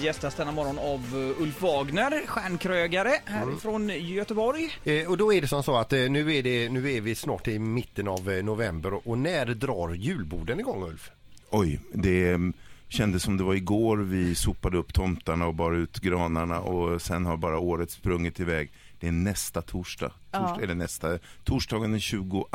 Gästas denna morgon av eh, Ulf Wagner, stjärnkrögare härifrån Göteborg. Eh, och då är det som så att eh, nu, är det, nu är vi snart i mitten av eh, november och, när drar julborden igång Ulf? Oj, det mm, kändes som det var igår vi sopade upp tomtarna och bar ut granarna och sen har bara året sprungit iväg. Det är nästa torsdag, torsdag eller nästa, torsdagen den 22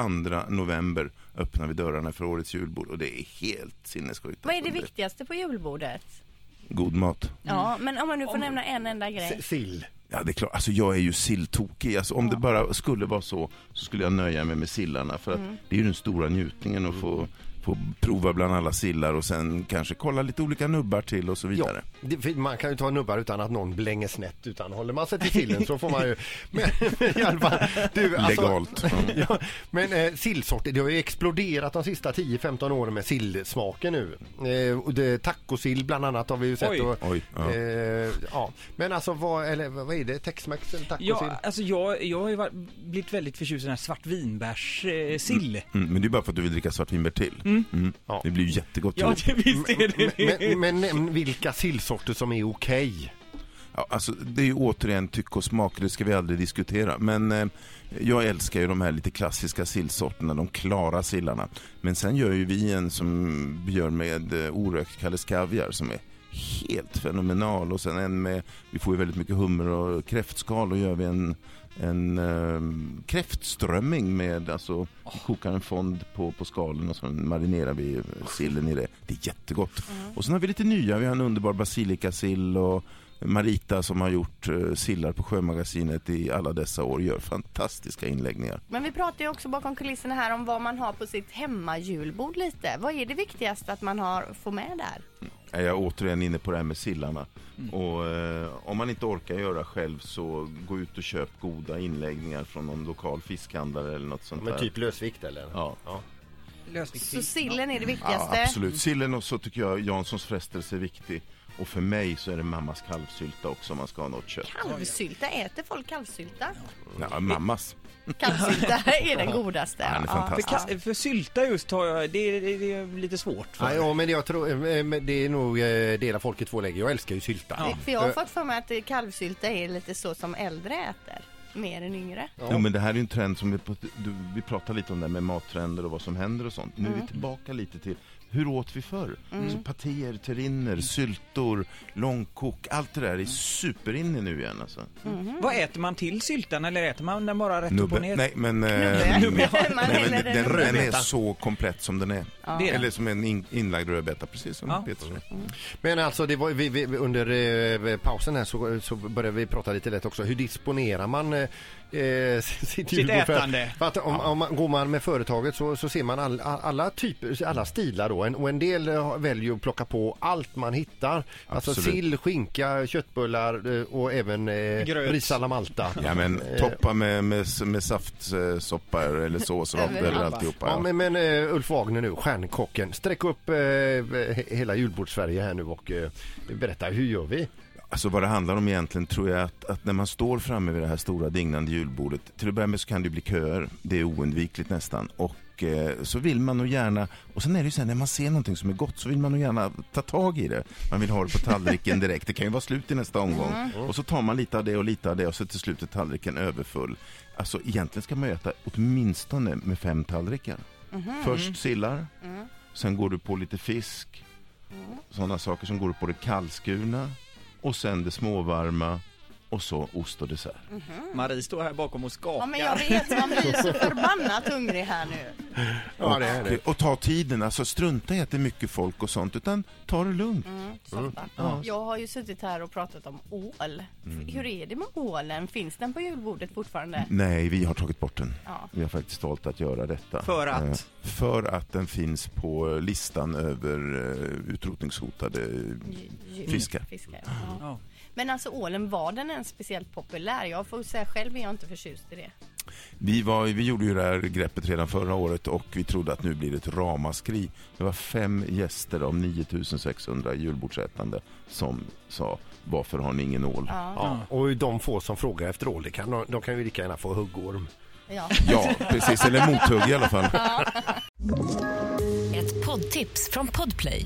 november öppnar vi dörrarna för årets julbord och det är helt sinnessjukt. Vad är det viktigaste på julbordet? God mat. Ja, men om man nu får nämna en enda grej. S- Sill. Ja, det är klart. Alltså, jag är ju silltokig. Alltså, om det bara skulle vara så, så skulle jag nöja mig med sillarna. För att det är ju den stora njutningen att få, få prova bland alla sillar och sen kanske kolla lite olika nubbar till och så Ja, vidare. det, för man kan ju ta nubbar utan att någon blänger snett utan håller man sig till sillen så får man ju... Men, i alla fall, du, alltså, Legalt. ja, men eh, sillsorter, det har ju exploderat de sista 10-15 åren med sillsmaken nu. Eh, och det, tacosill bland annat har vi ju sett. Oj. Och, Oj, ja. eh, ja. Men alltså vad, eller, vad är det? Tex-Mex eller tacosill? Ja, alltså jag, jag har ju varit- blivit väldigt förtjust i den här svartvinbärssill. Eh, sill. Mm, men det är bara för att du vill dricka svartvinbär till. Mm. Ja. Det blir ju jättegott. Ja, det, visst är det det. men, men nämn vilka sillsorter som är okej. Ja, alltså, det är ju återigen tycke och smak, det ska vi aldrig diskutera. Men eh, jag älskar ju de här lite klassiska sillsorterna, de klara sillarna. Men sen gör ju vi en som gör med eh, orökt Kalles Kaviar som är helt fenomenal. Och sen en med, vi får ju väldigt mycket hummer och kräftskal och gör vi en, en eh, kräftströmming med, alltså vi kokar en fond på, på skalen och så marinerar vi sillen i det. Det är jättegott. Och sen har vi lite nya, vi har en underbar basilikassill och Marita som har gjort eh, sillar på Sjömagasinet i alla dessa år gör fantastiska inläggningar. Men vi pratar ju också bakom kulisserna här om vad man har på sitt hemmajulbord lite. Vad är det viktigaste att man har, får med där? Är jag återigen inne på det här med sillarna. Och eh, om man inte orkar göra själv så gå ut och köp goda inläggningar från någon lokal fiskhandlare eller något sånt Men där. typ lösvikt eller? Ja. Lösviktsfisk. Så sillen är det ja, viktigaste. absolut. Sillen och så tycker jag Janssons frestelse är viktig. Och för mig så är det mammas kalvsylta också om man ska ha något kött. Kalvsylta, äter folk kalvsylta? Ja, mammas. Kalvsylta är den godaste. Ja, den är För, fantastisk. ka- för sylta just har jag, det, det, det är lite svårt. För. Ja, ja, men jag tror, eh, men det är nog eh, delar folket två läger. Jag älskar ju sylta. Ja. För jag har Eh, fått för mig att kalvsylta är lite så som äldre äter. Mer än yngre. Ja. Jo men det här är ju en trend som vi, du, vi pratar lite om det här med mattrender och vad som händer och sånt. Nu är vi tillbaka lite till hur åt vi förr? Så patéer, terriner, syltor, långkok, allt det där är superinne nu igen alltså. Vad äter man till syltan eller äter man den bara rätt upp och ner? Nej men, eh, nej, men den den, är så komplett som den är. Den. Eller som en in, inlagd rödbeta, precis som Ja. Peter säger. Men alltså det var, vi, vi, under eh, pausen här så, så började vi prata lite lätt också. Hur disponerar man eh, eh, sitt? För- ätande. För att om, om man, går man med företaget så, så ser man all, alla typer, alla stilar då. En, och en del eh, väljer att plocka på allt man hittar. Alltså Absolut. sill, skinka, köttbullar eh, och även eh, Gröt. ris alla Malta. Ja men Eh, toppa med, med, med saftsoppa eller sås eller alltihopa. Ja, Ja. men, men Ulf Wagner nu, stjärnkocken. Sträck upp eh, he- hela julbords-Sverige här nu och eh, berätta, hur gör vi? Alltså vad det handlar om egentligen tror jag att, att när man står framme vid det här stora dignande julbordet, till att börja med så kan det bli köer, det är oundvikligt nästan. Och eh, så vill man nog gärna, och sen är det ju så här, när man ser någonting som är gott så vill man nog gärna ta tag i det. Man vill ha det på tallriken direkt, det kan ju vara slut i nästa omgång. Och så tar man lite av det och lite av det och så till slut är tallriken överfull. Alltså egentligen ska man äta åtminstone med fem tallrikar. Först sillar, sen går du på lite fisk, sådana saker som går på det kallskurna och sen det småvarma och så ost och dessert. Marie står här bakom och skakar. Ja men jag vet, man blir så förbannat hungrig här nu. Ja, det är det. Och, ta tiden, alltså strunta i att det är mycket folk och sånt utan ta det lugnt. Soppa. Jag har ju suttit här och pratat om ål. Hur är det med ålen? Finns den på julbordet fortfarande? Nej, vi har tagit bort den. Ja. Vi har faktiskt valt att göra detta. För att? Eh, för att den finns på listan över eh, utrotningshotade Fiskar. Fiskar ja. Men alltså ålen, var den ens speciellt populär? Jag får säga själv är jag inte förtjust i det. Vi, var, vi gjorde ju det här greppet redan förra året och vi trodde att nu blir det ett ramaskri. Det var fem gäster av 9600 julbordsätande som sa varför har ni ingen ål? Ja. Ja, och de få som frågar efter ål, kan, de, de kan ju lika gärna få huggorm. Ja. Ja, precis. Eller mothugg i alla fall. Ett poddtips från Podplay.